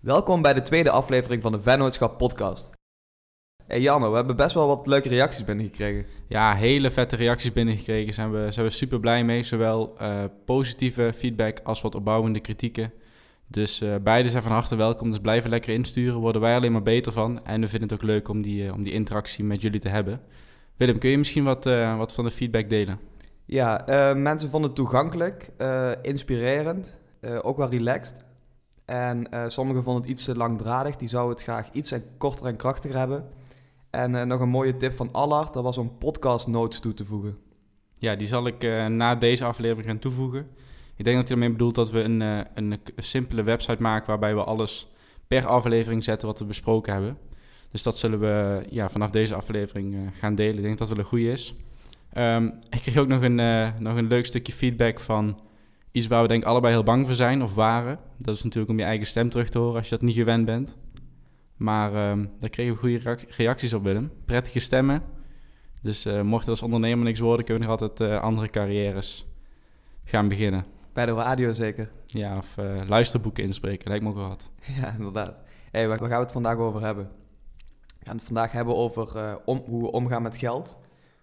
Welkom bij de tweede aflevering van de Vennootschap podcast. Hey Janne, we hebben best wel wat leuke reacties binnengekregen. Ja, hele vette reacties binnengekregen. Zijn we, zijn we super blij mee. Zowel uh, positieve feedback als wat opbouwende kritieken. Dus uh, beide zijn van harte welkom. Dus blijven lekker insturen. Worden wij alleen maar beter van. En we vinden het ook leuk om die, uh, om die interactie met jullie te hebben. Willem, kun je misschien wat, wat van de feedback delen? Ja, mensen vonden het toegankelijk, inspirerend, ook wel relaxed. En sommigen vonden het iets te langdradig. Die zouden het graag iets korter en krachtiger hebben. En uh, nog een mooie tip van Allard, dat was om podcast notes toe te voegen. Ja, die zal ik uh, na deze aflevering gaan toevoegen. Ik denk dat hij ermee bedoelt dat we een, een, simpele website maken waarbij we alles per aflevering zetten wat we besproken hebben. Dus dat zullen we ja, vanaf deze aflevering gaan delen. Ik denk dat dat wel een goede is. Um, ik kreeg ook nog een, nog een leuk stukje feedback van iets waar we denk ik allebei heel bang voor zijn of waren. Dat is natuurlijk om je eigen stem terug te horen als je dat niet gewend bent. Maar um, daar kregen we goede reacties op, Willem. Prettige stemmen. Dus uh, mocht het als ondernemer niks worden, kunnen we nog altijd uh, andere carrières gaan beginnen. Bij de radio zeker? Ja, of uh, luisterboeken inspreken, lijkt me ook wel wat. Ja, inderdaad. Hey, waar, gaan we het vandaag over hebben? We gaan het vandaag hebben over om, hoe we omgaan met geld.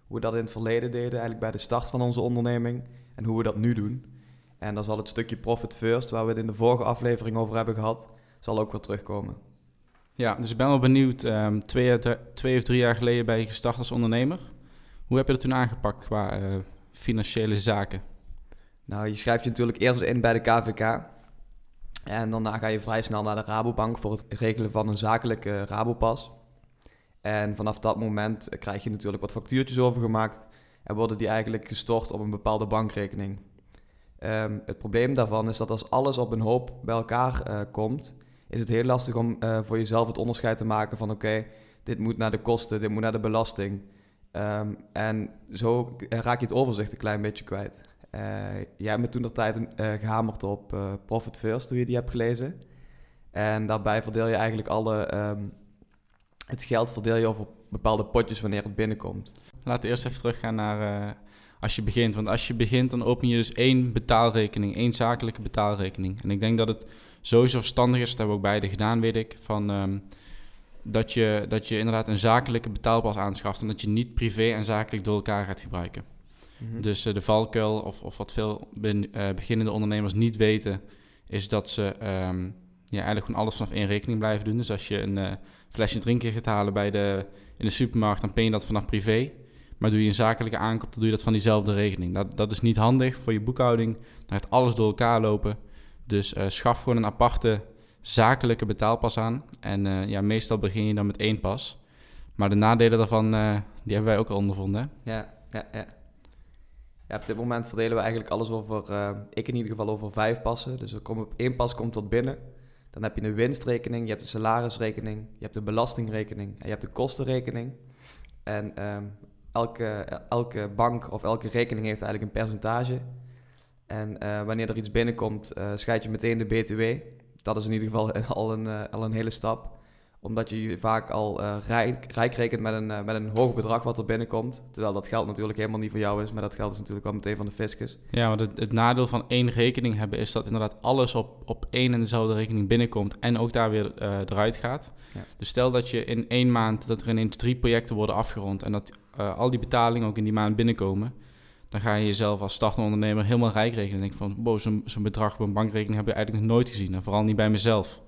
Hoe we dat in het verleden deden, eigenlijk bij de start van onze onderneming. En hoe we dat nu doen. En dan zal het stukje Profit First, waar we het in de vorige aflevering over hebben gehad, zal ook weer terugkomen. Ja, dus ik ben wel benieuwd. Um, twee, twee, of drie jaar geleden ben je gestart als ondernemer. Hoe heb je dat toen aangepakt qua uh, financiële zaken? Nou, je schrijft je natuurlijk eerst in bij de KVK. En daarna ga je vrij snel naar de Rabobank voor het regelen van een zakelijke Rabopas. En vanaf dat moment krijg je natuurlijk wat factuurtjes overgemaakt en worden die eigenlijk gestort op een bepaalde bankrekening. Um, het probleem daarvan is dat als alles op een hoop bij elkaar uh, komt, is het heel lastig om uh, voor jezelf het onderscheid te maken van oké, dit moet naar de kosten, dit moet naar de belasting. Um, en zo raak je het overzicht een klein beetje kwijt. Uh, jij hebt me toen de tijd gehamerd op Profit First, toen je die hebt gelezen. En daarbij verdeel je eigenlijk alle, um, het geld verdeel je over bepaalde potjes wanneer het binnenkomt. Laten we eerst even teruggaan naar als je begint. Want als je begint, dan open je dus één betaalrekening, één zakelijke betaalrekening. En ik denk dat het sowieso verstandig is, dat hebben we ook beide gedaan, weet ik, van, um, dat, je, dat je inderdaad een zakelijke betaalpas aanschaft en dat je niet privé en zakelijk door elkaar gaat gebruiken. Mm-hmm. Dus uh, de valkuil, of, of wat veel ben, uh, beginnende ondernemers niet weten, is dat ze um, ja, eigenlijk gewoon alles vanaf één rekening blijven doen. Dus als je een uh, flesje drinken gaat halen bij de, in de supermarkt, dan pen je dat vanaf privé. Maar doe je een zakelijke aankoop, dan doe je dat van diezelfde rekening. Dat, dat is niet handig voor je boekhouding. Dan gaat alles door elkaar lopen. Dus uh, schaf gewoon een aparte zakelijke betaalpas aan. En uh, ja, meestal begin je dan met één pas. Maar de nadelen daarvan, uh, die hebben wij ook al ondervonden. Ja, ja, ja. Op dit moment verdelen we eigenlijk alles over, ik in ieder geval over vijf passen. Dus er komt op één pas komt tot binnen. Dan heb je een winstrekening, je hebt een salarisrekening, je hebt de belastingrekening en je hebt de kostenrekening. En um, elke, elke bank of elke rekening heeft eigenlijk een percentage. En uh, wanneer er iets binnenkomt, uh, scheid je meteen de BTW. Dat is in ieder geval al een, uh, al een hele stap. Omdat je je vaak al rijk, rijk, rekent met een, met een hoog bedrag wat er binnenkomt. Terwijl dat geld natuurlijk helemaal niet voor jou is. Maar dat geld is natuurlijk wel meteen van de fiscus. Ja, want het, het nadeel van één rekening hebben is dat inderdaad alles op, op één en dezelfde rekening binnenkomt. En ook daar weer eruit gaat. Ja. Dus stel dat je in één maand, dat er ineens drie projecten worden afgerond. En dat al die betalingen ook in die maand binnenkomen dan ga je jezelf als startende ondernemer helemaal rijk rekenen. En denk van, wow, zo'n zo bedrag op een bankrekening heb je eigenlijk nog nooit gezien. En vooral niet bij mezelf.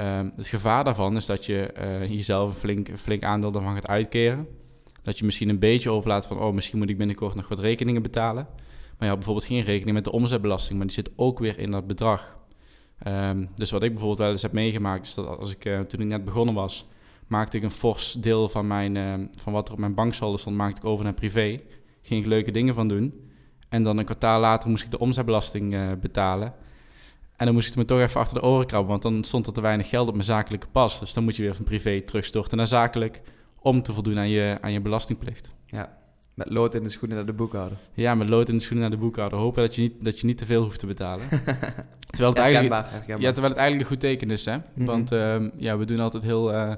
Um, het gevaar daarvan is dat je uh, jezelf een flink, flink aandeel daarvan gaat uitkeren. Dat je misschien een beetje overlaat van, oh, misschien moet ik binnenkort nog wat rekeningen betalen. Maar je had bijvoorbeeld geen rekening met de omzetbelasting, maar die zit ook weer in dat bedrag. Um, dus wat ik bijvoorbeeld wel eens heb meegemaakt, is dat als ik, uh, toen ik net begonnen was, maakte ik een fors deel van, mijn, uh, van wat er op mijn banksaldo stond, maakte ik over naar privé ging ik leuke dingen van doen. En dan een kwartaal later moest ik de omzetbelasting uh, betalen. En dan moest ik me toch even achter de oren krabben, want dan stond er te weinig geld op mijn zakelijke pas. Dus dan moet je weer van privé terugstorten naar zakelijk om te voldoen aan je, aan je belastingplicht. Ja, met lood in de schoenen naar de boekhouder. Ja, met lood in de schoenen naar de boekhouder. Hopen dat je niet, dat je niet te veel hoeft te betalen. terwijl, het eigenlijk, ja, terwijl het eigenlijk een goed teken is, hè? Mm -hmm. Want uh, ja, we doen altijd heel... Uh,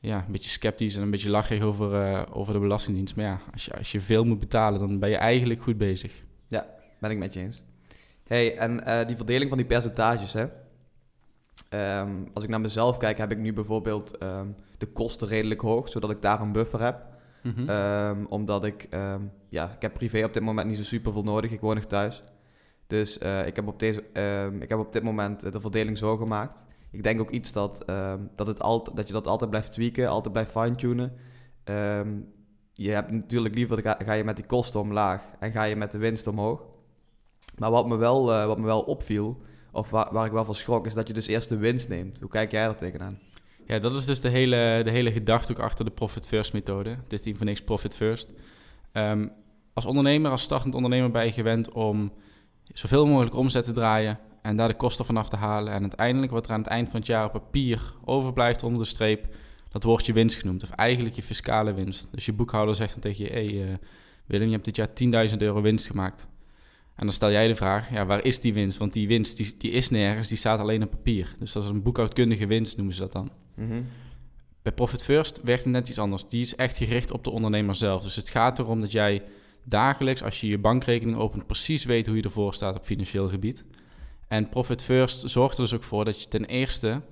ja, een beetje sceptisch en een beetje lachig over, uh, over de Belastingdienst. Maar ja, als je, als je veel moet betalen, dan ben je eigenlijk goed bezig. Ja, ben ik met je eens. hey, en uh, die verdeling van die percentages, hè? Ehm, als ik naar mezelf kijk, heb ik nu bijvoorbeeld ehm, de kosten redelijk hoog, zodat ik daar een buffer heb. Mhm. Ehm, omdat ik, ja, ik heb privé op dit moment niet zo super veel nodig. Ik woon nog thuis. Dus eh, ik, heb op deze, ik heb op dit moment eh, de verdeling zo gemaakt. Ik denk ook iets dat, ehm, dat, het alt, dat je dat altijd blijft tweaken, altijd blijft fine-tunen. Ehm, je hebt natuurlijk liever, ga, ga je met die kosten omlaag en ga je met de winst omhoog. Maar wat me wel, eh, wat me wel opviel, of waar, waar ik wel van schrok, is dat je dus eerst de winst neemt. Hoe kijk jij er tegenaan? Ja, dat is dus de hele, de hele gedachte ook achter de Profit First methode. Dit is voor niks Profit First. Ehm, als ondernemer, als startend ondernemer ben je gewend om zoveel mogelijk omzet te draaien en daar de kosten vanaf te halen. En uiteindelijk wat er aan het eind van het jaar op papier overblijft onder de streep, dat wordt je winst genoemd. Of eigenlijk je fiscale winst. Dus je boekhouder zegt dan tegen je, hey, eh, Willem, je hebt dit jaar 10.000 euro winst gemaakt. En dan stel jij de vraag, ja, waar is die winst? Want die winst die, die is nergens, die staat alleen op papier. Dus dat is een boekhoudkundige winst, noemen ze dat dan. Bij Profit First werkt het net iets anders. Die is echt gericht op de ondernemer zelf. Dus het gaat erom dat jij dagelijks, als je je bankrekening opent, precies weet hoe je ervoor staat op financieel gebied. En Profit First zorgt er dus ook voor dat je ten eerste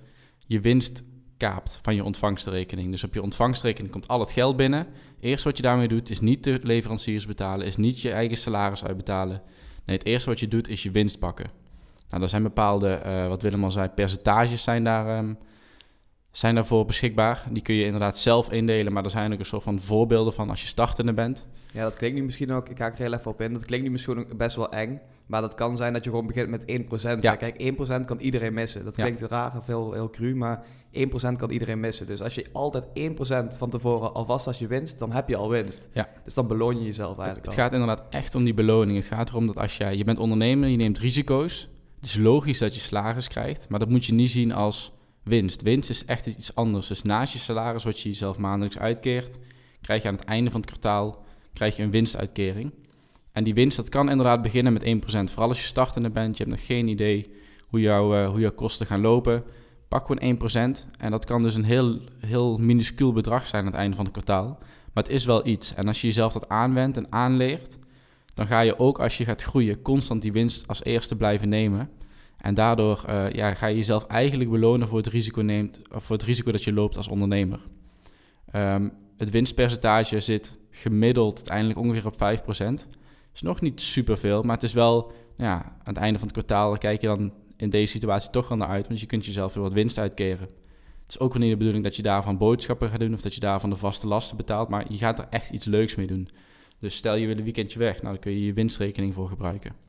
je winst kaapt van je ontvangstrekening. Dus op je ontvangstrekening komt al het geld binnen. Eerst wat je daarmee doet, is niet de leveranciers betalen, is niet je eigen salaris uitbetalen. Nee, het eerste wat je doet, is je winst pakken. Nou, er zijn bepaalde, eh, wat Willem al zei, percentages zijn, daar, ehm, zijn daarvoor beschikbaar. Die kun je inderdaad zelf indelen, maar er zijn ook een soort van voorbeelden van als je startende bent. Ja, dat klinkt nu misschien ook, ik ga er heel even op in, dat klinkt nu misschien ook best wel eng, maar dat kan zijn dat je gewoon begint met 1%. Ja. Ja. Kijk, 1% kan iedereen missen. Dat Ja. klinkt raar of heel, heel cru, maar 1% kan iedereen missen. Dus als je altijd 1% van tevoren alvast als je winst, dan heb je al winst. Ja. Dus dan beloon je jezelf eigenlijk Het al. gaat inderdaad echt om die beloning. Het gaat erom dat als jij, je bent ondernemer, je neemt risico's. Het is logisch dat je salaris krijgt, maar dat moet je niet zien als winst. Winst is echt iets anders. Dus naast je salaris, wat je jezelf maandelijks uitkeert, krijg je aan het einde van het kwartaal krijg je een winstuitkering. En die winst, dat kan inderdaad beginnen met 1%. Vooral als je startende bent, je hebt nog geen idee hoe, jouw eh, hoe jouw kosten gaan lopen. Pak gewoon 1%. En dat kan dus een heel, heel minuscuul bedrag zijn aan het einde van het kwartaal. Maar het is wel iets. En als je jezelf dat aanwendt en aanleert, dan ga je ook als je gaat groeien constant die winst als eerste blijven nemen. En daardoor eh, ja, ga je jezelf eigenlijk belonen voor het, risico neemt, voor het risico dat je loopt als ondernemer. Ehm, het winstpercentage zit gemiddeld uiteindelijk ongeveer op 5%. is nog niet superveel, maar het is wel ja, aan het einde van het kwartaal kijk je dan in deze situatie toch wel naar uit, want je kunt jezelf weer wat winst uitkeren. Het is ook weer niet de bedoeling dat je daarvan boodschappen gaat doen of dat je daarvan de vaste lasten betaalt, maar je gaat er echt iets leuks mee doen. Dus stel je wil een weekendje weg, nou dan kun je je winstrekening voor gebruiken.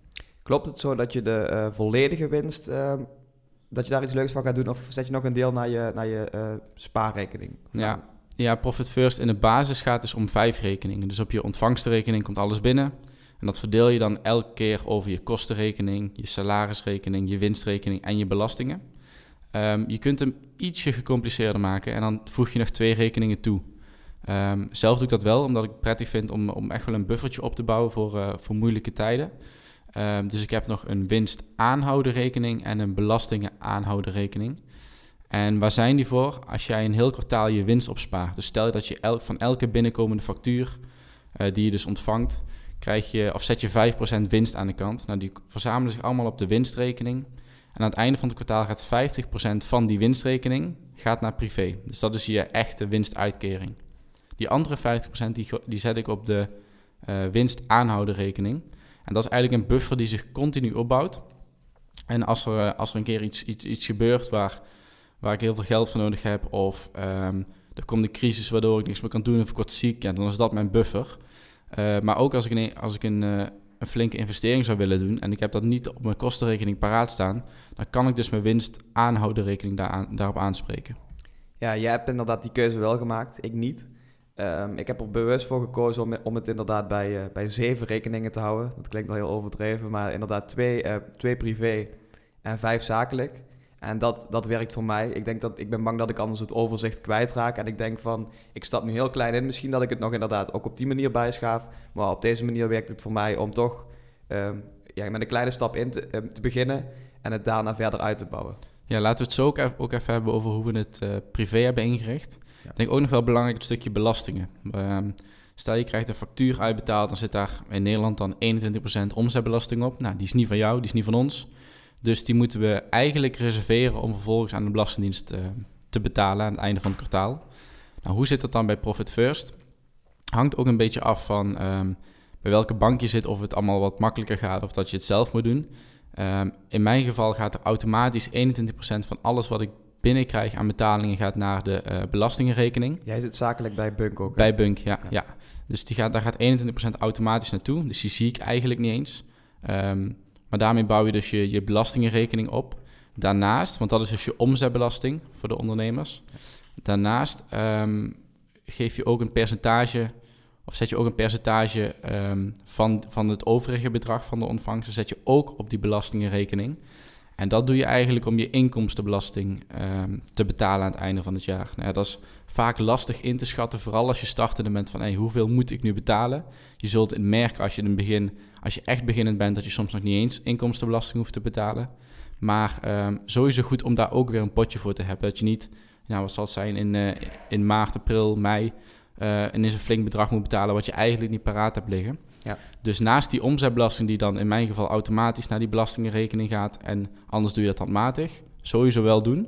Klopt het zo dat je de eh, volledige winst, ehm, dat je daar iets leuks van gaat doen? Of zet je nog een deel naar je, naar je eh, spaarrekening? Ja. Ja, Profit First in de basis gaat dus om vijf rekeningen. Dus op je ontvangstrekening komt alles binnen. En dat verdeel je dan elke keer over je kostenrekening, je salarisrekening, je winstrekening en je belastingen. Ehm, je kunt hem ietsje gecompliceerder maken en dan voeg je nog twee rekeningen toe. Ehm, zelf doe ik dat wel, omdat ik het prettig vind om, om echt wel een buffertje op te bouwen voor, eh, voor moeilijke tijden. Ehm, dus ik heb nog een winstaanhouderrekening en een belastingen-aanhouderrekening. En waar zijn die voor? Als jij een heel kwartaal je winst opspaart. Dus stel dat je van elke binnenkomende factuur eh, die je dus ontvangt, krijg je, of zet je 5% winst aan de kant. Nou, die verzamelen zich allemaal op de winstrekening. En aan het einde van het kwartaal gaat 50% van die winstrekening gaat naar privé. Dus dat is je echte winstuitkering. Die andere 50% die, die zet ik op de eh winstaanhouderrekening. En dat is eigenlijk een buffer die zich continu opbouwt. En als er, eh, als er een keer iets, iets, iets gebeurt waar, waar ik heel veel geld voor nodig heb... of ehm, er komt een crisis waardoor ik niks meer kan doen of ik word ziek... Ja, dan is dat mijn buffer. Eh, maar ook als ik, een, als ik een, eh, een flinke investering zou willen doen... en ik heb dat niet op mijn kostenrekening paraat staan... dan kan ik dus mijn winstaanhouderrekening daaraan, daarop aanspreken. Ja, jij hebt inderdaad die keuze wel gemaakt, ik niet. Ehm, ik heb er bewust voor gekozen om, om het inderdaad bij, eh, bij zeven rekeningen te houden. Dat klinkt wel heel overdreven, maar inderdaad twee, eh, twee privé en vijf zakelijk. En dat, dat werkt voor mij. Ik, denk dat, ik ben bang dat ik anders het overzicht kwijtraak. En ik denk van, ik stap nu heel klein in. Misschien dat ik het nog inderdaad ook op die manier bijschaaf. Maar op deze manier werkt het voor mij om toch ehm, ja, met een kleine stap in te, eh, te beginnen. En het daarna verder uit te bouwen. Ja, laten we het zo ook even, ook even hebben over hoe we het privé hebben ingericht. Ik denk ook nog wel belangrijk het stukje belastingen. Ehm, stel je krijgt een factuur uitbetaald, dan zit daar in Nederland dan 21% omzetbelasting op. Nou, die is niet van jou, die is niet van ons. Dus die moeten we eigenlijk reserveren om vervolgens aan de Belastingdienst uh, te betalen aan het einde van het kwartaal. Nou, hoe zit dat dan bij Profit First? Hangt ook een beetje af van um, bij welke bank je zit, of het allemaal wat makkelijker gaat of dat je het zelf moet doen. Um, in mijn geval gaat er automatisch 21% van alles wat ik binnenkrijg aan betalingen gaat naar de uh, belastingenrekening. Jij zit zakelijk bij Bunk ook? Bij Bunk, ja. ja. Dus die gaat, daar gaat 21% automatisch naartoe. Dus die zie ik eigenlijk niet eens. Um, maar daarmee bouw je dus je, je belastingenrekening op. Daarnaast, want dat is dus je omzetbelasting voor de ondernemers. Daarnaast um, geef je ook een percentage, of zet je ook een percentage um, van, van het overige bedrag van de ontvangst, zet je ook op die belastingenrekening. En dat doe je eigenlijk om je inkomstenbelasting um, te betalen aan het einde van het jaar. Nou ja, dat is vaak lastig in te schatten, vooral als je startende bent van hey, hoeveel moet ik nu betalen. Je zult het merken als je in het begin, als je echt beginnend bent, dat je soms nog niet eens inkomstenbelasting hoeft te betalen. Maar um, sowieso goed om daar ook weer een potje voor te hebben. Dat je niet, nou, wat zal het zijn, in, uh, in maart, april, mei, uh, ineens een flink bedrag moet betalen wat je eigenlijk niet paraat hebt liggen. Ja. Dus naast die omzetbelasting die dan in mijn geval automatisch naar die belastingenrekening gaat en anders doe je dat handmatig, sowieso wel doen,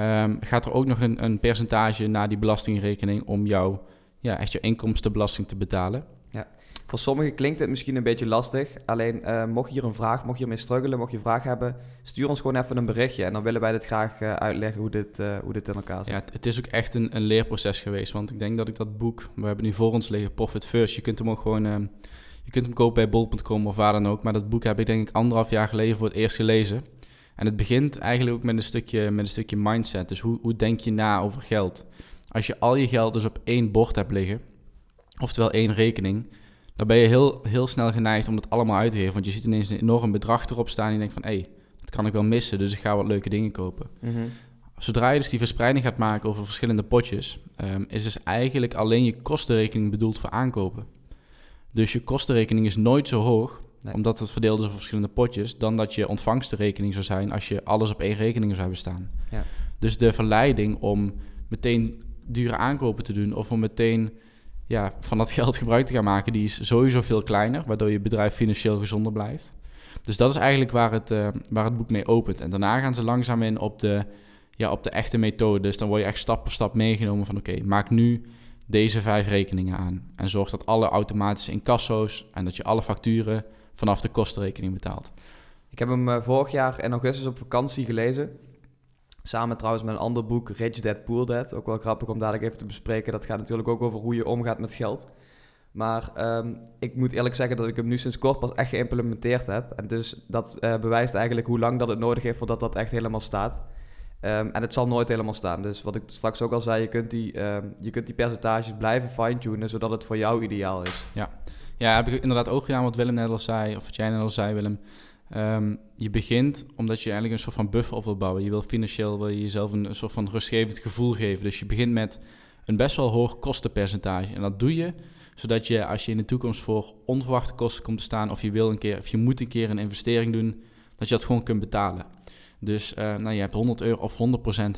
um, gaat er ook nog een, een, percentage naar die belastingrekening om jou ja, echt je inkomstenbelasting te betalen. Ja. Voor sommigen klinkt het misschien een beetje lastig. Alleen uh, mocht je hier een vraag, mocht je ermee struggelen, mocht je een vraag hebben, stuur ons gewoon even een berichtje. En dan willen wij dit graag uh, uitleggen hoe dit, uh, hoe dit in elkaar zit. Ja, het, het is ook echt een, een, leerproces geweest. Want ik denk dat ik dat boek, we hebben nu voor ons liggen, Profit First. Je kunt hem ook gewoon, ehm, je kunt hem kopen bij bol.com of waar dan ook. Maar dat boek heb ik denk ik anderhalf jaar geleden voor het eerst gelezen. En het begint eigenlijk ook met een stukje, met een stukje mindset. Dus hoe, hoe denk je na over geld? Als je al je geld dus op één bord hebt liggen, oftewel één rekening, dan ben je heel, heel snel geneigd om dat allemaal uit te geven. Want je ziet ineens een enorm bedrag erop staan en je denkt van, hé, hey, dat kan ik wel missen, dus ik ga wat leuke dingen kopen. Mm Zodra je dus die verspreiding gaat maken over verschillende potjes, um, is dus eigenlijk alleen je kostenrekening bedoeld voor aankopen. Dus je kostenrekening is nooit zo hoog omdat het verdeeld is over verschillende potjes, dan dat je ontvangstenrekening zou zijn als je alles op één rekening zou hebben staan. Ja. Dus de verleiding om meteen dure aankopen te doen of om meteen ja, van dat geld gebruik te gaan maken, die is sowieso veel kleiner, waardoor je bedrijf financieel gezonder blijft. Dus dat is eigenlijk waar het, uh, waar het boek mee opent. En daarna gaan ze langzaam in op de, ja, op de echte methode. Dus dan word je echt stap voor stap meegenomen van oké, maak nu deze vijf rekeningen aan. En zorg dat alle automatische incasso's en dat je alle facturen vanaf de kostenrekening betaald. Ik heb hem uh, vorig jaar in augustus op vakantie gelezen. Samen trouwens met een ander boek, Rich Dad Poor Dad. Ook wel grappig om dadelijk even te bespreken. Dat gaat natuurlijk ook over hoe je omgaat met geld. Maar um, ik moet eerlijk zeggen dat ik hem nu sinds kort pas echt geïmplementeerd heb. En dus dat uh, bewijst eigenlijk hoe lang dat het nodig heeft voordat dat echt helemaal staat. Um, en het zal nooit helemaal staan. Dus wat ik straks ook al zei, je kunt die, um, je kunt die percentages blijven fine-tunen, zodat het voor jou ideaal is. Ja, ja, heb ik inderdaad ook gedaan wat Willem net al zei, of wat jij net al zei, Willem. Um, je begint omdat je eigenlijk een soort van buffer op wil bouwen. Je wil financieel wil je jezelf een, soort van rustgevend gevoel geven. Dus je begint met een best wel hoog kostenpercentage. En dat doe je zodat je als je in de toekomst voor onverwachte kosten komt te staan, of je wil een keer, of je moet een keer een investering doen, dat je dat gewoon kunt betalen. Dus uh, nou, je hebt 100 euro of 100%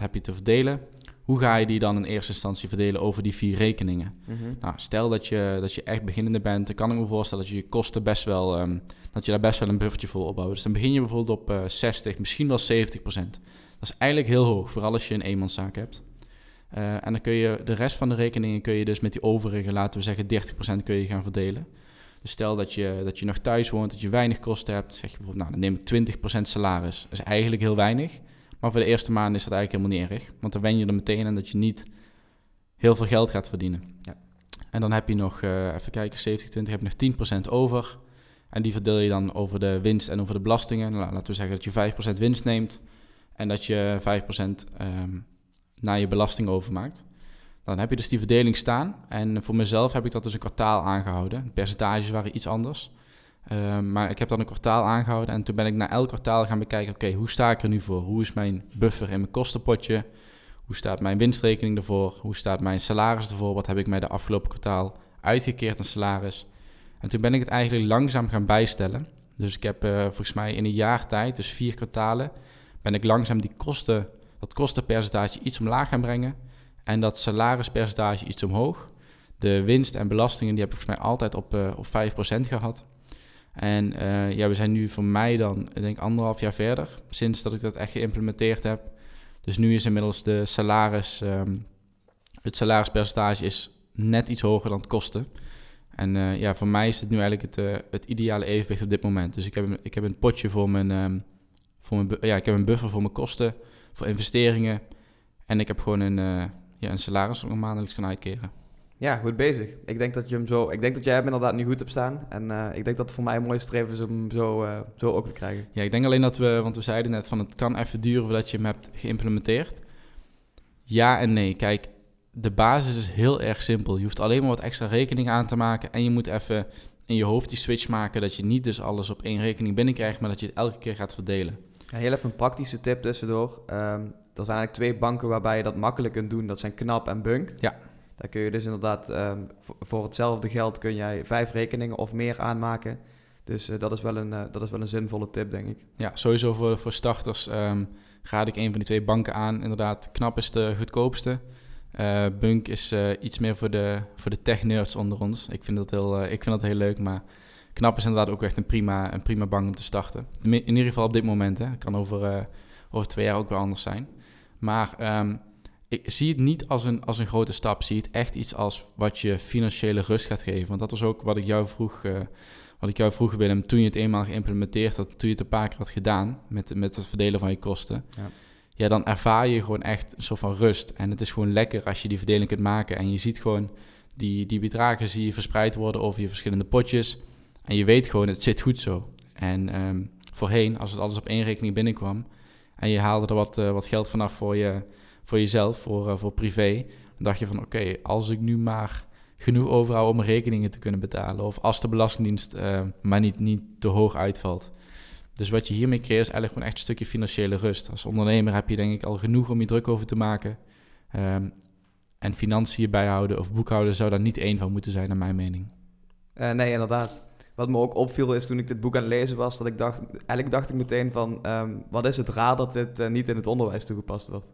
heb je te verdelen. Hoe ga je die dan in eerste instantie verdelen over die vier rekeningen? Mm -hmm. nou, stel dat je, dat je echt beginnende bent, dan kan ik me voorstellen dat je je kosten best wel, um, dat je daar best wel een buffertje voor opbouwt. Dus dan begin je bijvoorbeeld op uh, 60, misschien wel 70% Dat is eigenlijk heel hoog, vooral als je een eenmanszaak hebt. Uh, en dan kun je de rest van de rekeningen kun je dus met die overige, laten we zeggen 30% kun je gaan verdelen. Dus stel dat je, dat je nog thuis woont, dat je weinig kosten hebt, zeg je bijvoorbeeld, nou dan neem ik 20% salaris. Dat is eigenlijk heel weinig. Maar voor de eerste maanden is dat eigenlijk helemaal niet erg. Want dan wen je er meteen aan dat je niet heel veel geld gaat verdienen. Ja. En dan heb je nog, uh, even kijken, 70, 20, heb je nog 10% over. En die verdeel je dan over de winst en over de belastingen. Nou, laten we zeggen dat je 5% winst neemt en dat je 5% um, ehm, naar je belasting overmaakt. Dan heb je dus die verdeling staan. En voor mezelf heb ik dat dus een kwartaal aangehouden. De percentages waren iets anders. Uh, maar ik heb dan een kwartaal aangehouden en toen ben ik na elk kwartaal gaan bekijken, oké, hoe sta ik er nu voor? Hoe is mijn buffer in mijn kostenpotje? Hoe staat mijn winstrekening ervoor? Hoe staat mijn salaris ervoor? Wat heb ik mij de afgelopen kwartaal uitgekeerd aan salaris? En toen ben ik het eigenlijk langzaam gaan bijstellen. Dus ik heb uh, volgens mij in een jaar tijd, dus vier kwartalen, ben ik langzaam die kosten, dat kostenpercentage iets omlaag gaan brengen. En dat salarispercentage iets omhoog. De winst en belastingen die heb ik volgens mij altijd op, uh, op 5% gehad. En uh, ja, we zijn nu voor mij dan, ik denk anderhalf jaar verder, sinds dat ik dat echt geïmplementeerd heb. Dus nu is inmiddels de salaris, um, het salarispercentage is net iets hoger dan het kosten. En uh, ja, voor mij is het nu eigenlijk het, het ideale evenwicht op dit moment. Dus ik heb, ik heb een potje voor mijn, um, voor mijn, ja, ik heb een buffer voor mijn kosten, voor investeringen. En ik heb gewoon een, ja, een salaris maandelijks kan uitkeren. Ja, goed bezig. Ik denk dat je hem zo. Ik denk dat jij hem inderdaad nu goed hebt staan. En uh, ik denk dat het voor mij een mooie streven is om hem zo, uh, zo ook te krijgen. Ja, ik denk alleen dat we, want we zeiden net van het kan even duren voordat je hem hebt geïmplementeerd. Ja en nee. Kijk, de basis is heel erg simpel. Je hoeft alleen maar wat extra rekening aan te maken. En je moet even in je hoofd die switch maken dat je niet dus alles op één rekening binnenkrijgt, maar dat je het elke keer gaat verdelen. Ja, heel even een praktische tip tussendoor. Um, er zijn eigenlijk twee banken waarbij je dat makkelijk kunt doen. Dat zijn Knap en Bunk. Ja. Daar kun je dus inderdaad um, voor hetzelfde geld kun jij vijf rekeningen of meer aanmaken. Dus uh, dat, is wel een, uh, dat is wel een zinvolle tip, denk ik. Ja, sowieso voor, voor starters um, raad ik een van die twee banken aan. Inderdaad, Knap is de goedkoopste. Uh, Bunk is iets meer voor de, voor de tech-nerds onder ons. Ik vind, dat heel, ik vind dat heel leuk, maar Knap is inderdaad ook echt een prima, een prima bank om te starten. In ieder geval op dit moment. Hè. Het kan over, over twee jaar ook weer anders zijn. Maar um, ik zie het niet als een, als een grote stap. Zie het echt iets als wat je financiële rust gaat geven. Want dat was ook wat ik jou vroeg, uh, wat ik jou vroeg Willem, toen je het eenmaal geïmplementeerd had, toen je het een paar keer had gedaan met, met het verdelen van je kosten. Ja. ja, dan ervaar je gewoon echt een soort van rust. En het is gewoon lekker als je die verdeling kunt maken. En je ziet gewoon die, die bedragen zie je verspreid worden over je verschillende potjes. En je weet gewoon, het zit goed zo. En um, voorheen, als het alles op één rekening binnenkwam en je haalde er wat, uh, wat geld vanaf voor je voor jezelf, voor, uh, voor privé. Dan dacht je van oké, als ik nu maar genoeg overhoud om rekeningen te kunnen betalen. Of als de Belastingdienst uh, maar niet, niet te hoog uitvalt. Dus wat je hiermee creëert is eigenlijk gewoon echt een stukje financiële rust. Als ondernemer heb je denk ik al genoeg om je druk over te maken. Um, en financiën bijhouden of boekhouden zou daar niet één van moeten zijn, naar mijn mening. Nee, inderdaad. Wat me ook opviel is toen ik dit boek aan het lezen was, dat ik dacht, eigenlijk dacht ik meteen van, um, wat is het raar dat dit uh, niet in het onderwijs toegepast wordt?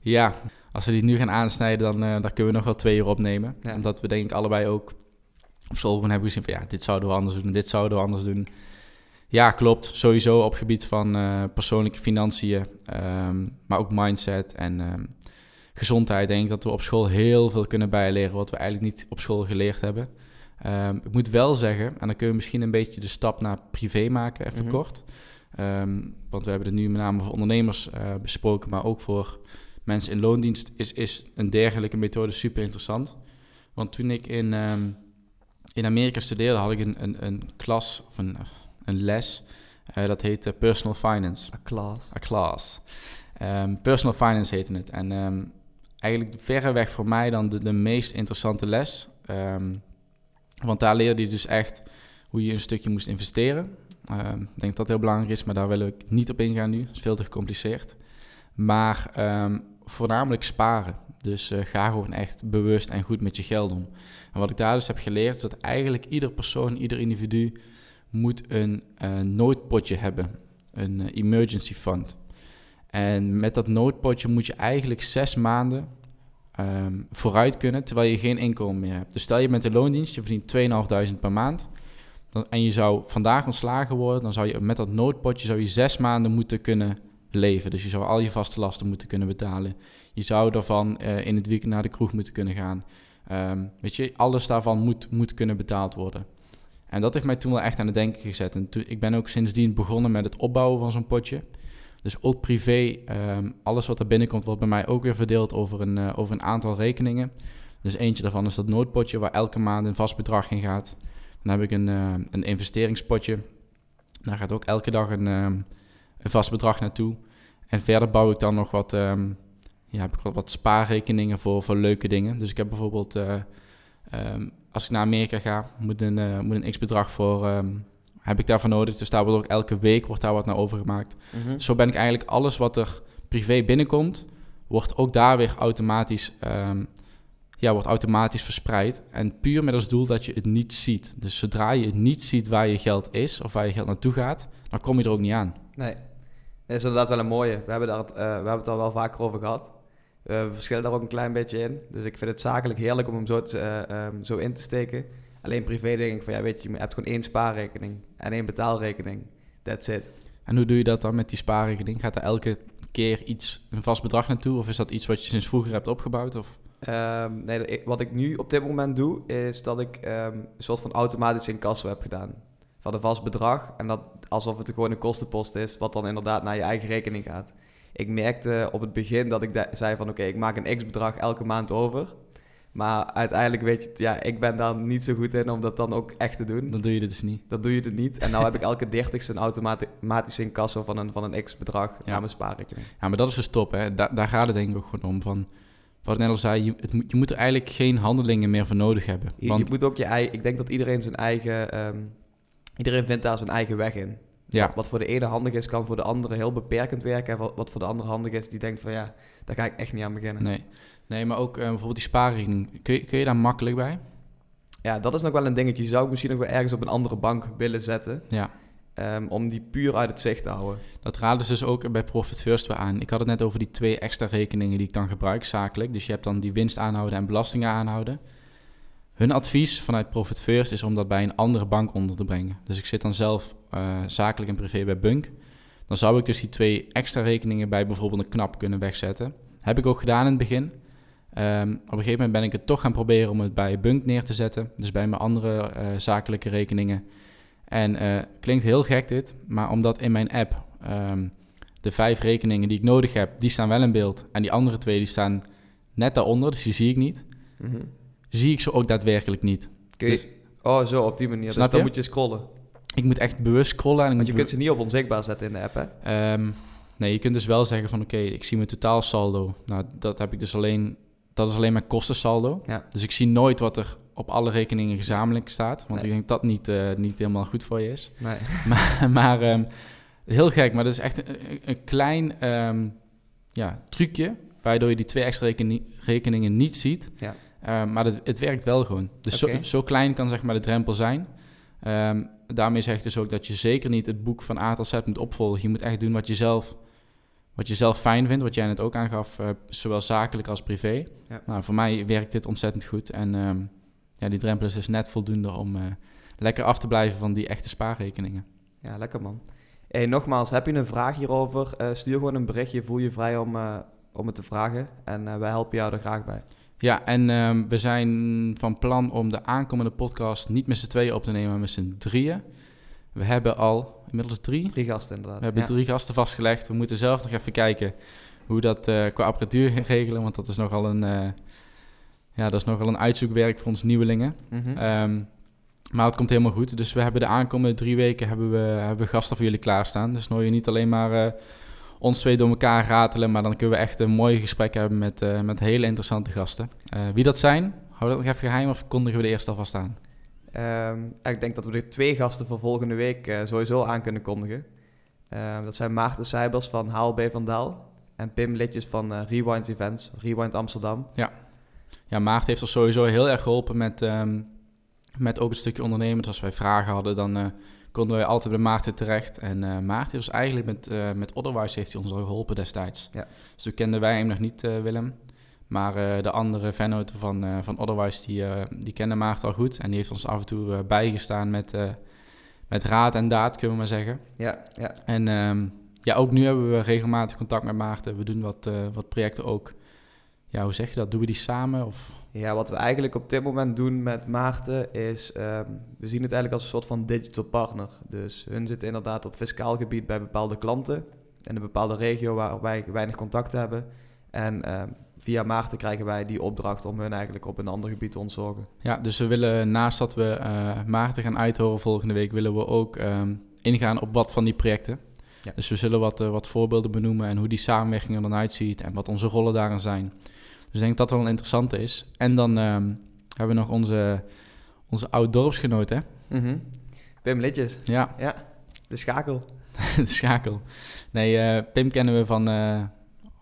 Ja, als we die nu gaan aansnijden, dan, uh, dan kunnen we nog wel twee uur opnemen. Ja. Omdat we denk ik allebei ook op school gewoon hebben gezien van ja, dit zouden we anders doen, dit zouden we anders doen. Ja, klopt. Sowieso op gebied van uh, persoonlijke financiën, um, maar ook mindset en um, gezondheid. Denk ik dat we op school heel veel kunnen bijleren wat we eigenlijk niet op school geleerd hebben. Um, ik moet wel zeggen, en dan kunnen we misschien een beetje de stap naar privé maken, even mm -hmm. kort. want we hebben het nu met name voor ondernemers uh, besproken, maar ook voor mensen in loondienst, is, is een dergelijke methode super interessant. Want toen ik in, um, in Amerika studeerde, had ik een, een, een klas of een, een les. Uh, dat heette Personal Finance. A class. A class. Um, personal Finance heette het. En um, eigenlijk verreweg voor mij dan de, de meest interessante les. Want daar leerde je dus echt hoe je een stukje moest investeren. ik denk dat dat heel belangrijk is, maar daar wil ik niet op ingaan nu. Dat is veel te gecompliceerd. Maar um, voornamelijk sparen. Dus uh, ga gewoon echt bewust en goed met je geld om. En wat ik daar dus heb geleerd, is dat eigenlijk ieder persoon, ieder individu moet een uh, noodpotje hebben. Een uh, emergency fund. En met dat noodpotje moet je eigenlijk zes maanden um, vooruit kunnen, terwijl je geen inkomen meer hebt. Dus stel je bent de loondienst, je verdient 2.500 per maand. Dan, en je zou vandaag ontslagen worden, dan zou je met dat noodpotje zou je zes maanden moeten kunnen leven. Dus je zou al je vaste lasten moeten kunnen betalen. Je zou daarvan uh, in het weekend naar de kroeg moeten kunnen gaan. Um, weet je, alles daarvan moet, moet kunnen betaald worden. En dat heeft mij toen wel echt aan het denken gezet. En ik ben ook sindsdien begonnen met het opbouwen van zo'n potje. Dus ook privé, um, alles wat er binnenkomt, wordt bij mij ook weer verdeeld over een, uh, over een aantal rekeningen. Dus eentje daarvan is dat noodpotje waar elke maand een vast bedrag in gaat. Dan heb ik een, uh, een investeringspotje. Daar gaat ook elke dag een, um, een vast bedrag naartoe. En verder bouw ik dan nog wat, um, ja, heb ik wat, spaarrekeningen voor, voor leuke dingen. Dus ik heb bijvoorbeeld, um, als ik naar Amerika ga, moet een, moet een x-bedrag voor, heb ik daarvoor nodig. Dus daar wordt ook elke week wordt daar wat naar overgemaakt. Mm -hmm. Zo ben ik eigenlijk alles wat er privé binnenkomt, wordt ook daar weer automatisch, ja, wordt automatisch verspreid. En puur met als doel dat je het niet ziet. Dus zodra je niet ziet waar je geld is of waar je geld naartoe gaat, dan kom je er ook niet aan. Nee. Dat is inderdaad wel een mooie. We hebben, daar het, uh, we hebben het al wel vaker over gehad. Uh, we verschillen daar ook een klein beetje in. Dus ik vind het zakelijk heerlijk om hem zo, te, uh, um, zo in te steken. Alleen privé denk ik van, ja, weet je, je hebt gewoon één spaarrekening en één betaalrekening. That's it. En hoe doe je dat dan met die spaarrekening? Gaat er elke keer iets, een vast bedrag naartoe? Of is dat iets wat je sinds vroeger hebt opgebouwd? Of? Ehm, nee, wat ik nu op dit moment doe, is dat ik ehm, een soort van automatisch incasso heb gedaan. Van een vast bedrag. En dat alsof het gewoon een kostenpost is, wat dan inderdaad naar je eigen rekening gaat. Ik merkte op het begin dat ik zei van oké, ik maak een x-bedrag elke maand over. Maar uiteindelijk weet je, ja, ik ben daar niet zo goed in om dat dan ook echt te doen. Dan doe je dit dus niet. Dat doe je er niet. En nou heb ik elke dertigste een automati- automatische incasso van een, van een x-bedrag Ja. naar mijn spaarrekening. Ja, maar dat is dus top, hè. Da- daar gaat het denk ik ook gewoon om. Van, wat ik net al zei, je, het moet, je moet er eigenlijk geen handelingen meer voor nodig hebben. Want je moet ook je eigen... Ik denk dat iedereen zijn eigen... ehm, iedereen vindt daar zijn eigen weg in. ja, Wat voor de ene handig is, kan voor de andere heel beperkend werken. En wat, wat voor de andere handig is, die denkt van ja, daar ga ik echt niet aan beginnen. nee. Nee, maar ook eh, bijvoorbeeld die spaarrekening. Kun je, kun je daar makkelijk bij? Ja, dat is nog wel een dingetje. Je zou ik misschien nog wel ergens op een andere bank willen zetten. Ja. ehm, om die puur uit het zicht te houden. Dat raden ze dus ook bij Profit First weer aan. Ik had het net over die twee extra rekeningen die ik dan gebruik, zakelijk. Dus je hebt dan die winst aanhouden en belastingen aanhouden. Hun advies vanuit Profit First is om dat bij een andere bank onder te brengen. Dus ik zit dan zelf eh, zakelijk en privé bij Bunk. Dan zou ik dus die twee extra rekeningen bij bijvoorbeeld een knap kunnen wegzetten. Heb ik ook gedaan in het begin. Ehm, op een gegeven moment ben ik het toch gaan proberen om het bij Bunk neer te zetten. Dus bij mijn andere eh, zakelijke rekeningen. En eh, klinkt heel gek dit, maar omdat in mijn app ehm, de vijf rekeningen die ik nodig heb, die staan wel in beeld. En die andere twee die staan net daaronder, dus die zie ik niet. Mhm. Zie ik ze ook daadwerkelijk niet. Kun je, Dus- oh, zo op die manier. Snap dus dan je? moet je scrollen. Ik moet echt bewust scrollen. En Want je kunt ze niet op onzichtbaar zetten in de app, hè? Ehm, nee, je kunt dus wel zeggen van oké, ik zie mijn totaalsaldo. Nou, dat heb ik dus alleen, dat is alleen mijn kostensaldo. Ja. Dus ik zie nooit wat er op alle rekeningen gezamenlijk staat. Want Nee. ik denk dat niet, eh, niet helemaal goed voor je is. Nee. maar maar ehm, heel gek, maar dat is echt een, klein ehm, ja, trucje... waardoor je die twee extra rekeni- rekeningen niet ziet. Ja. Ehm, maar het, het werkt wel gewoon. Dus zo, zo klein kan zeg maar de drempel zijn. Daarmee zeg ik dus ook dat je zeker niet het boek van A tot Z moet opvolgen. Je moet echt doen wat je zelf, wat je zelf fijn vindt, wat jij net ook aangaf, eh, zowel zakelijk als privé. Ja. Nou, voor mij werkt dit ontzettend goed. En ehm, ja, die drempel is dus net voldoende om eh, lekker af te blijven van die echte spaarrekeningen. Ja, lekker man. Hey, nogmaals, heb je een vraag hierover? eh, stuur gewoon een berichtje. Voel je vrij om, om het te vragen. En wij helpen jou er graag bij. Ja, en ehm, we zijn van plan om de aankomende podcast niet met z'n tweeën op te nemen, maar met z'n drieën. We hebben al inmiddels drie. Drie gasten inderdaad. We hebben Ja. drie gasten vastgelegd. We moeten zelf nog even kijken hoe dat eh, qua apparatuur gaan regelen, want dat is nogal een, eh, ja, dat is nogal een uitzoekwerk voor ons nieuwelingen. Mhm. Ehm, maar het komt helemaal goed. Dus we hebben de aankomende drie weken hebben we, hebben we gasten voor jullie klaarstaan. Dus nooit je niet alleen maar eh, ons twee door elkaar ratelen, maar dan kunnen we echt een mooi gesprek hebben met, met hele interessante gasten. Wie dat zijn, hou dat nog even geheim of kondigen we de eerste alvast aan? Ehm, ik denk dat we er twee gasten voor volgende week eh, sowieso aan kunnen kondigen. Ehm, dat zijn Maarten Seibels van HLB van Daal. En Pim Litjes van eh, Rewind Events, Rewind Amsterdam. Ja, Maarten heeft ons sowieso heel erg geholpen met, ehm, met ook het stukje ondernemen. Dus als wij vragen hadden, dan eh, konden wij altijd bij Maarten terecht. En Maarten was eigenlijk met, met Otherwise heeft hij ons al geholpen destijds. Ja. Dus toen kenden wij hem nog niet, Willem. Maar eh, de andere vennoten van, eh van Otherwise, die, eh, die kennen Maarten al goed. En die heeft ons af en toe bijgestaan met, met raad en daad, kunnen we maar zeggen. Ja, ja. En ehm, ja, ook nu hebben we regelmatig contact met Maarten. We doen wat, wat projecten ook. Ja, hoe zeg je dat? Doen we die samen? Of ja, wat we eigenlijk op dit moment doen met Maarten is... ehm, we zien het eigenlijk als een soort van digital partner. Dus hun zitten inderdaad op fiscaal gebied bij bepaalde klanten... in een bepaalde regio waar wij weinig contact hebben. En ehm, via Maarten krijgen wij die opdracht om hun eigenlijk op een ander gebied te ontzorgen. Ja, dus we willen naast dat we eh, Maarten gaan uithoren volgende week, willen we ook ehm, ingaan op wat van die projecten. Ja. Dus we zullen wat, eh, wat voorbeelden benoemen en hoe die samenwerking er dan uitziet en wat onze rollen daarin zijn. Dus ik denk dat dat wel een interessante is. En dan ehm, hebben we nog onze, onze oud-dorpsgenoot, hè? Mhm. Pim Litjes, Ja, ja, de schakel. de schakel. Nee, eh, Pim kennen we van,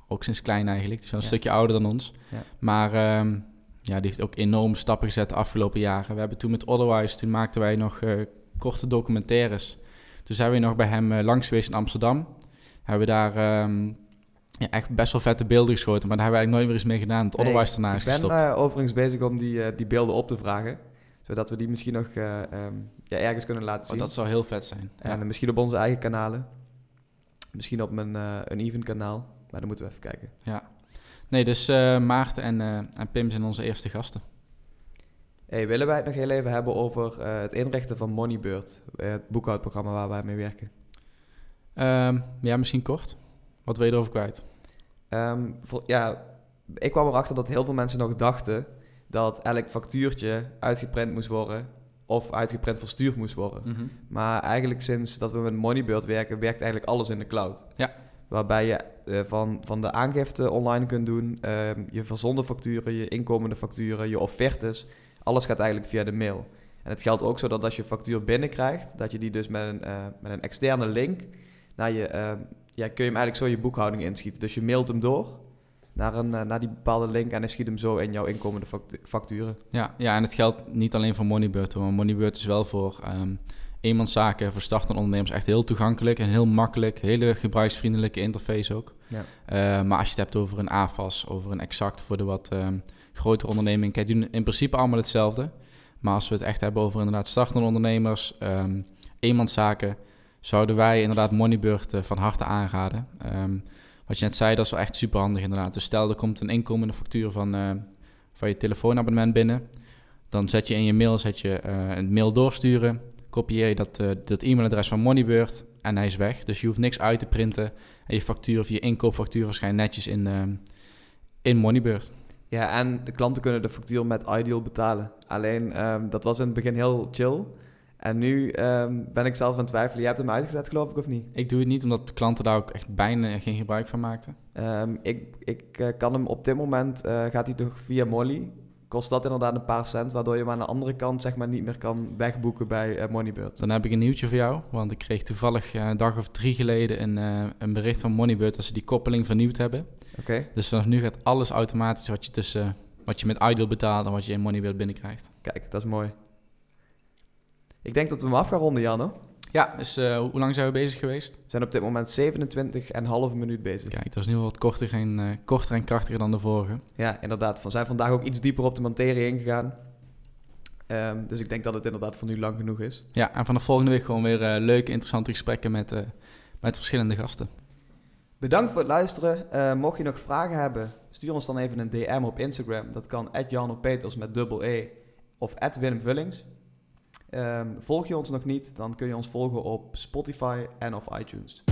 ook sinds klein eigenlijk. Die is wel een Ja. stukje ouder dan ons. Ja. Maar ehm, ja, die heeft ook enorme stappen gezet de afgelopen jaren. We hebben toen met Otherwise, toen maakten wij nog eh, korte documentaires. Toen zijn we nog bij hem eh, langs geweest in Amsterdam. Hebben we daar ehm, ja, echt best wel vette beelden geschoten. Maar daar hebben we eigenlijk nooit meer eens mee gedaan. Het Nee, Otherwise daarna is Ik ben gestopt. eh, overigens bezig om die, die beelden op te vragen. Zodat we die misschien nog uh, um, ja, ergens kunnen laten oh, zien. dat zou heel vet zijn. En misschien op onze eigen kanalen. Misschien op mijn uh, een even kanaal. Maar dan moeten we even kijken. Ja. Nee, dus uh, Maarten en, en Pim zijn onze eerste gasten. Hey, willen wij het nog heel even hebben over het inrichten van Moneybird? Het boekhoudprogramma waar wij mee werken. Um, ja, misschien kort. Wat wil je erover kwijt? Um, voor, ja, ik kwam erachter dat heel veel mensen nog dachten dat elk factuurtje uitgeprint moest worden of uitgeprint verstuurd moest worden. Mhm. Maar eigenlijk sinds dat we met Moneybird werken, werkt eigenlijk alles in de cloud. Ja. Waarbij je uh, van, van de aangifte online kunt doen, uh, je verzonden facturen, je inkomende facturen, je offertes. Alles gaat eigenlijk via de mail. En het geldt ook zo dat als je factuur binnenkrijgt, dat je die dus met een, uh, met een externe link naar je, ja, kun je hem eigenlijk zo je boekhouding inschieten. Dus je mailt hem door naar, een, eh, naar die bepaalde link en hij schiet hem zo in jouw inkomende facturen. Ja, ja, en het geldt niet alleen voor Moneybird, maar Moneybird is wel voor um, eenmanszaken, voor startende ondernemers echt heel toegankelijk en heel makkelijk. Hele gebruiksvriendelijke interface ook. Ja. Uh, maar als je het hebt over een AFAS, over een Exact voor de wat um, grotere ondernemingen, kijk, doen in principe allemaal hetzelfde. Maar als we het echt hebben over inderdaad startende ondernemers, um, eenmanszaken, zouden wij inderdaad Moneybird uh, van harte aanraden. Um, wat je net zei, dat is wel echt super handig inderdaad. Dus stel, er komt een inkomende factuur van, uh, van je telefoonabonnement binnen. Dan zet je in je mail zet je, een mail doorsturen. Kopieer je dat, uh, dat e-mailadres van Moneybird en hij is weg. Dus je hoeft niks uit te printen. En je factuur of je inkoopfactuur verschijnt netjes in, in Moneybird. Ja, en de klanten kunnen de factuur met Ideal betalen. Alleen, um, dat was in het begin heel chill. En nu um, ben ik zelf aan het twijfelen. Je hebt hem uitgezet, geloof ik, of niet? Ik doe het niet, omdat de klanten daar ook echt bijna geen gebruik van maakten. Um, ik ik uh, kan hem op dit moment, uh, gaat hij toch via Molly. Kost dat inderdaad een paar cent, waardoor je hem aan de andere kant zeg maar niet meer kan wegboeken bij uh, Moneybird. Dan heb ik een nieuwtje voor jou, want ik kreeg toevallig een dag of drie geleden een, een bericht van Moneybird dat ze die koppeling vernieuwd hebben. Oké. Okay. Dus vanaf nu gaat alles automatisch wat je tussen wat je met Ideal betaalt en wat je in Moneybird binnenkrijgt. Kijk, dat is mooi. Ik denk dat we hem af gaan ronden, Janne. Ja, dus uh, hoe lang zijn we bezig geweest? We zijn op dit moment 27,5 minuut bezig. Kijk, dat is nu wel wat korter en, uh, korter en krachtiger dan de vorige. Ja, inderdaad. We zijn vandaag ook iets dieper op de materie ingegaan. Um, dus ik denk dat het inderdaad voor nu lang genoeg is. Ja, en vanaf volgende week gewoon weer uh, leuke, interessante gesprekken met, met verschillende gasten. Bedankt voor het luisteren. mocht je nog vragen hebben, stuur ons dan even een DM op Instagram. Dat kan @janopeters met dubbel E of Willem Vullings. Um, volg je ons nog niet, dan kun je ons volgen op Spotify en of iTunes.